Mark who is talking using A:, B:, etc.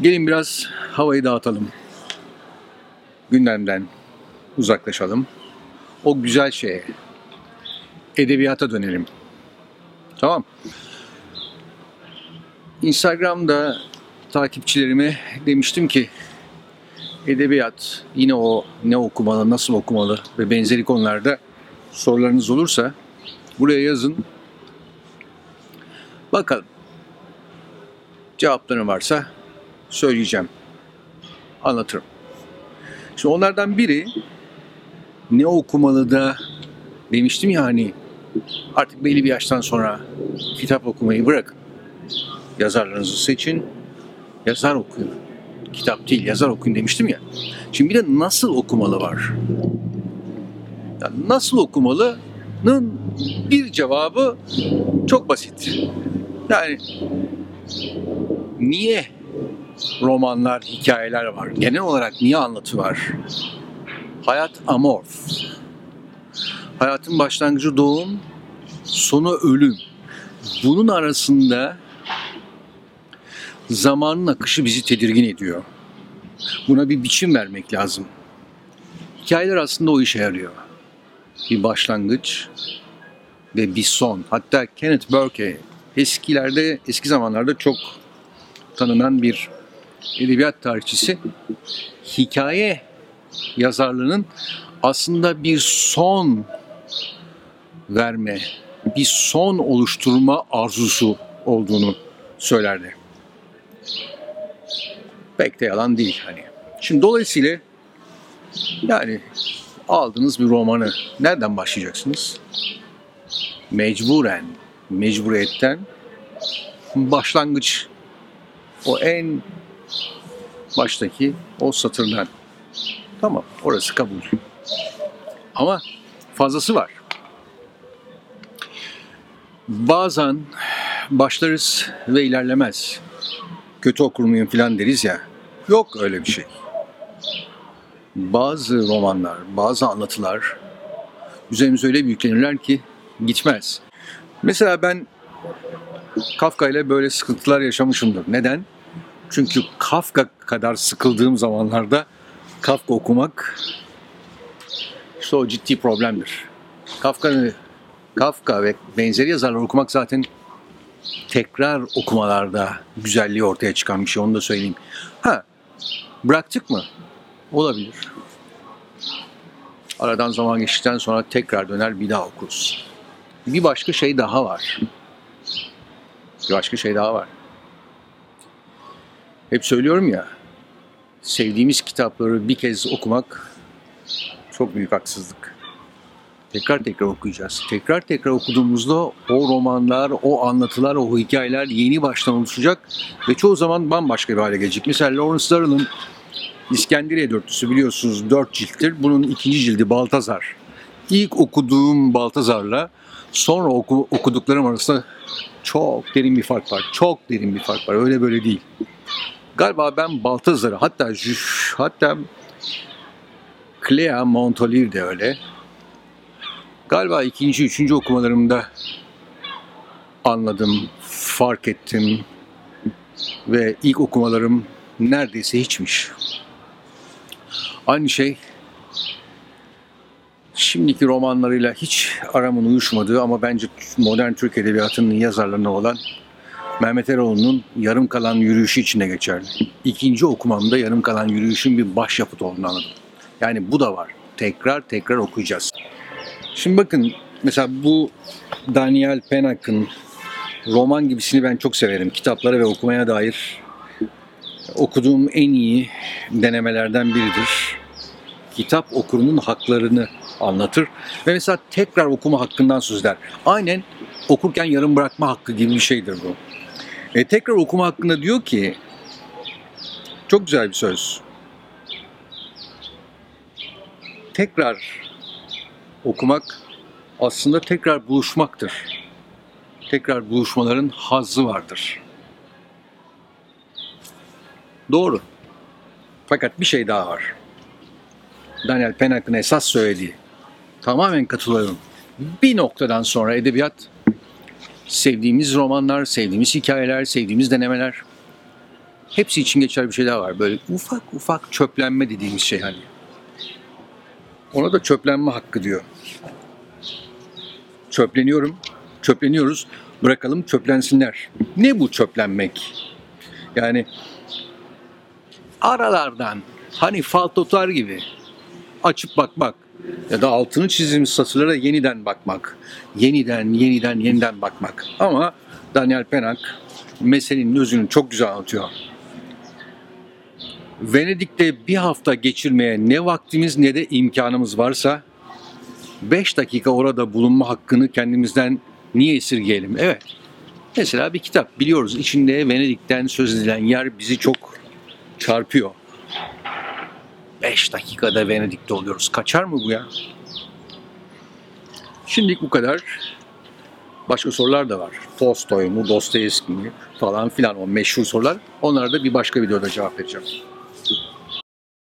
A: Gelin biraz havayı dağıtalım. Gündemden uzaklaşalım. O güzel şeye, edebiyata dönelim. Tamam. Instagram'da takipçilerime demiştim ki edebiyat yine o ne okumalı, nasıl okumalı ve benzeri konularda sorularınız olursa buraya yazın. Bakalım. Cevapları varsa söyleyeceğim. Anlatırım. Şimdi onlardan biri ne okumalı da demiştim ya hani artık belli bir yaştan sonra kitap okumayı bırakın. Yazarlarınızı seçin, yazar okuyun. Kitap değil, yazar okuyun demiştim ya. Şimdi bir de nasıl okumalı var. Yani nasıl okumalının bir cevabı çok basit. Yani niye romanlar, hikayeler var? Genel olarak niye anlatı var? Hayat amorf. Hayatın başlangıcı doğum, sonu ölüm. Bunun arasında zamanın akışı bizi tedirgin ediyor. Buna bir biçim vermek lazım. Hikayeler aslında o işe yarıyor. Bir başlangıç ve bir son. Hatta Kenneth Burke eskilerde, eski zamanlarda çok tanınan bir edebiyat tarihçisi hikaye yazarlığının aslında bir son verme, bir son oluşturma arzusu olduğunu söylerdi. Pek de yalan değil hani. Şimdi dolayısıyla yani aldığınız bir romanı nereden başlayacaksınız? Mecburen, mecburiyetten başlangıç o en baştaki o satırdan. Tamam orası kabul. Ama fazlası var. Bazen başlarız ve ilerlemez. Kötü okur muyum falan deriz ya. Yok öyle bir şey. Bazı romanlar, bazı anlatılar üzerimize öyle yüklenirler ki gitmez. Mesela ben Kafka ile böyle sıkıntılar yaşamışımdır. Neden? Çünkü Kafka kadar sıkıldığım zamanlarda Kafka okumak işte o ciddi problemdir. Kafka, Kafka ve benzeri yazarlar okumak zaten tekrar okumalarda güzelliği ortaya çıkan bir şey onu da söyleyeyim. Ha bıraktık mı? Olabilir. Aradan zaman geçtikten sonra tekrar döner bir daha okuruz. Bir başka şey daha var. Bir başka şey daha var. Hep söylüyorum ya, sevdiğimiz kitapları bir kez okumak çok büyük haksızlık. Tekrar tekrar okuyacağız. Tekrar tekrar okuduğumuzda o romanlar, o anlatılar, o hikayeler yeni baştan oluşacak ve çoğu zaman bambaşka bir hale gelecek. Mesela Lawrence Darrell'ın İskenderiye Dörtlüsü biliyorsunuz dört cilttir. Bunun ikinci cildi Baltazar. İlk okuduğum Baltazar'la sonra oku, okuduklarım arasında çok derin bir fark var. Çok derin bir fark var. Öyle böyle değil. Galiba ben Baltazar'ı hatta hatta Clea Montolive de öyle. Galiba ikinci, üçüncü okumalarımda anladım, fark ettim ve ilk okumalarım neredeyse hiçmiş. Aynı şey şimdiki romanlarıyla hiç aramın uyuşmadığı ama bence modern Türk Edebiyatı'nın yazarlarına olan Mehmet Eroğlu'nun yarım kalan yürüyüşü içinde geçerli. İkinci okumamda yarım kalan yürüyüşün bir başyapıt olduğunu anladım. Yani bu da var. Tekrar tekrar okuyacağız. Şimdi bakın mesela bu Daniel Penak'ın roman gibisini ben çok severim. Kitaplara ve okumaya dair okuduğum en iyi denemelerden biridir. Kitap okurunun haklarını anlatır ve mesela tekrar okuma hakkından söz eder. Aynen okurken yarım bırakma hakkı gibi bir şeydir bu. E, tekrar okuma hakkında diyor ki çok güzel bir söz. Tekrar okumak aslında tekrar buluşmaktır. Tekrar buluşmaların hazzı vardır. Doğru. Fakat bir şey daha var. Daniel Penak'ın esas söylediği. Tamamen katılıyorum. Bir noktadan sonra edebiyat sevdiğimiz romanlar, sevdiğimiz hikayeler, sevdiğimiz denemeler hepsi için geçerli bir şeyler var. Böyle ufak ufak çöplenme dediğimiz şey hani. Ona da çöplenme hakkı diyor. Çöpleniyorum, çöpleniyoruz. Bırakalım çöplensinler. Ne bu çöplenmek? Yani aralardan hani fal tutar gibi açıp bakmak ya da altını çizilmiş satırlara yeniden bakmak. Yeniden, yeniden, yeniden bakmak. Ama Daniel Pennak meselenin özünü çok güzel anlatıyor. Venedik'te bir hafta geçirmeye ne vaktimiz ne de imkanımız varsa 5 dakika orada bulunma hakkını kendimizden niye esirgeyelim? Evet. Mesela bir kitap biliyoruz içinde Venedik'ten söz edilen yer bizi çok çarpıyor. 5 dakikada Venedik'te oluyoruz. Kaçar mı bu ya? Şimdilik bu kadar. Başka sorular da var. Tolstoy mu, Dostoyevski mi falan filan o meşhur sorular. Onlara da bir başka videoda cevap vereceğim.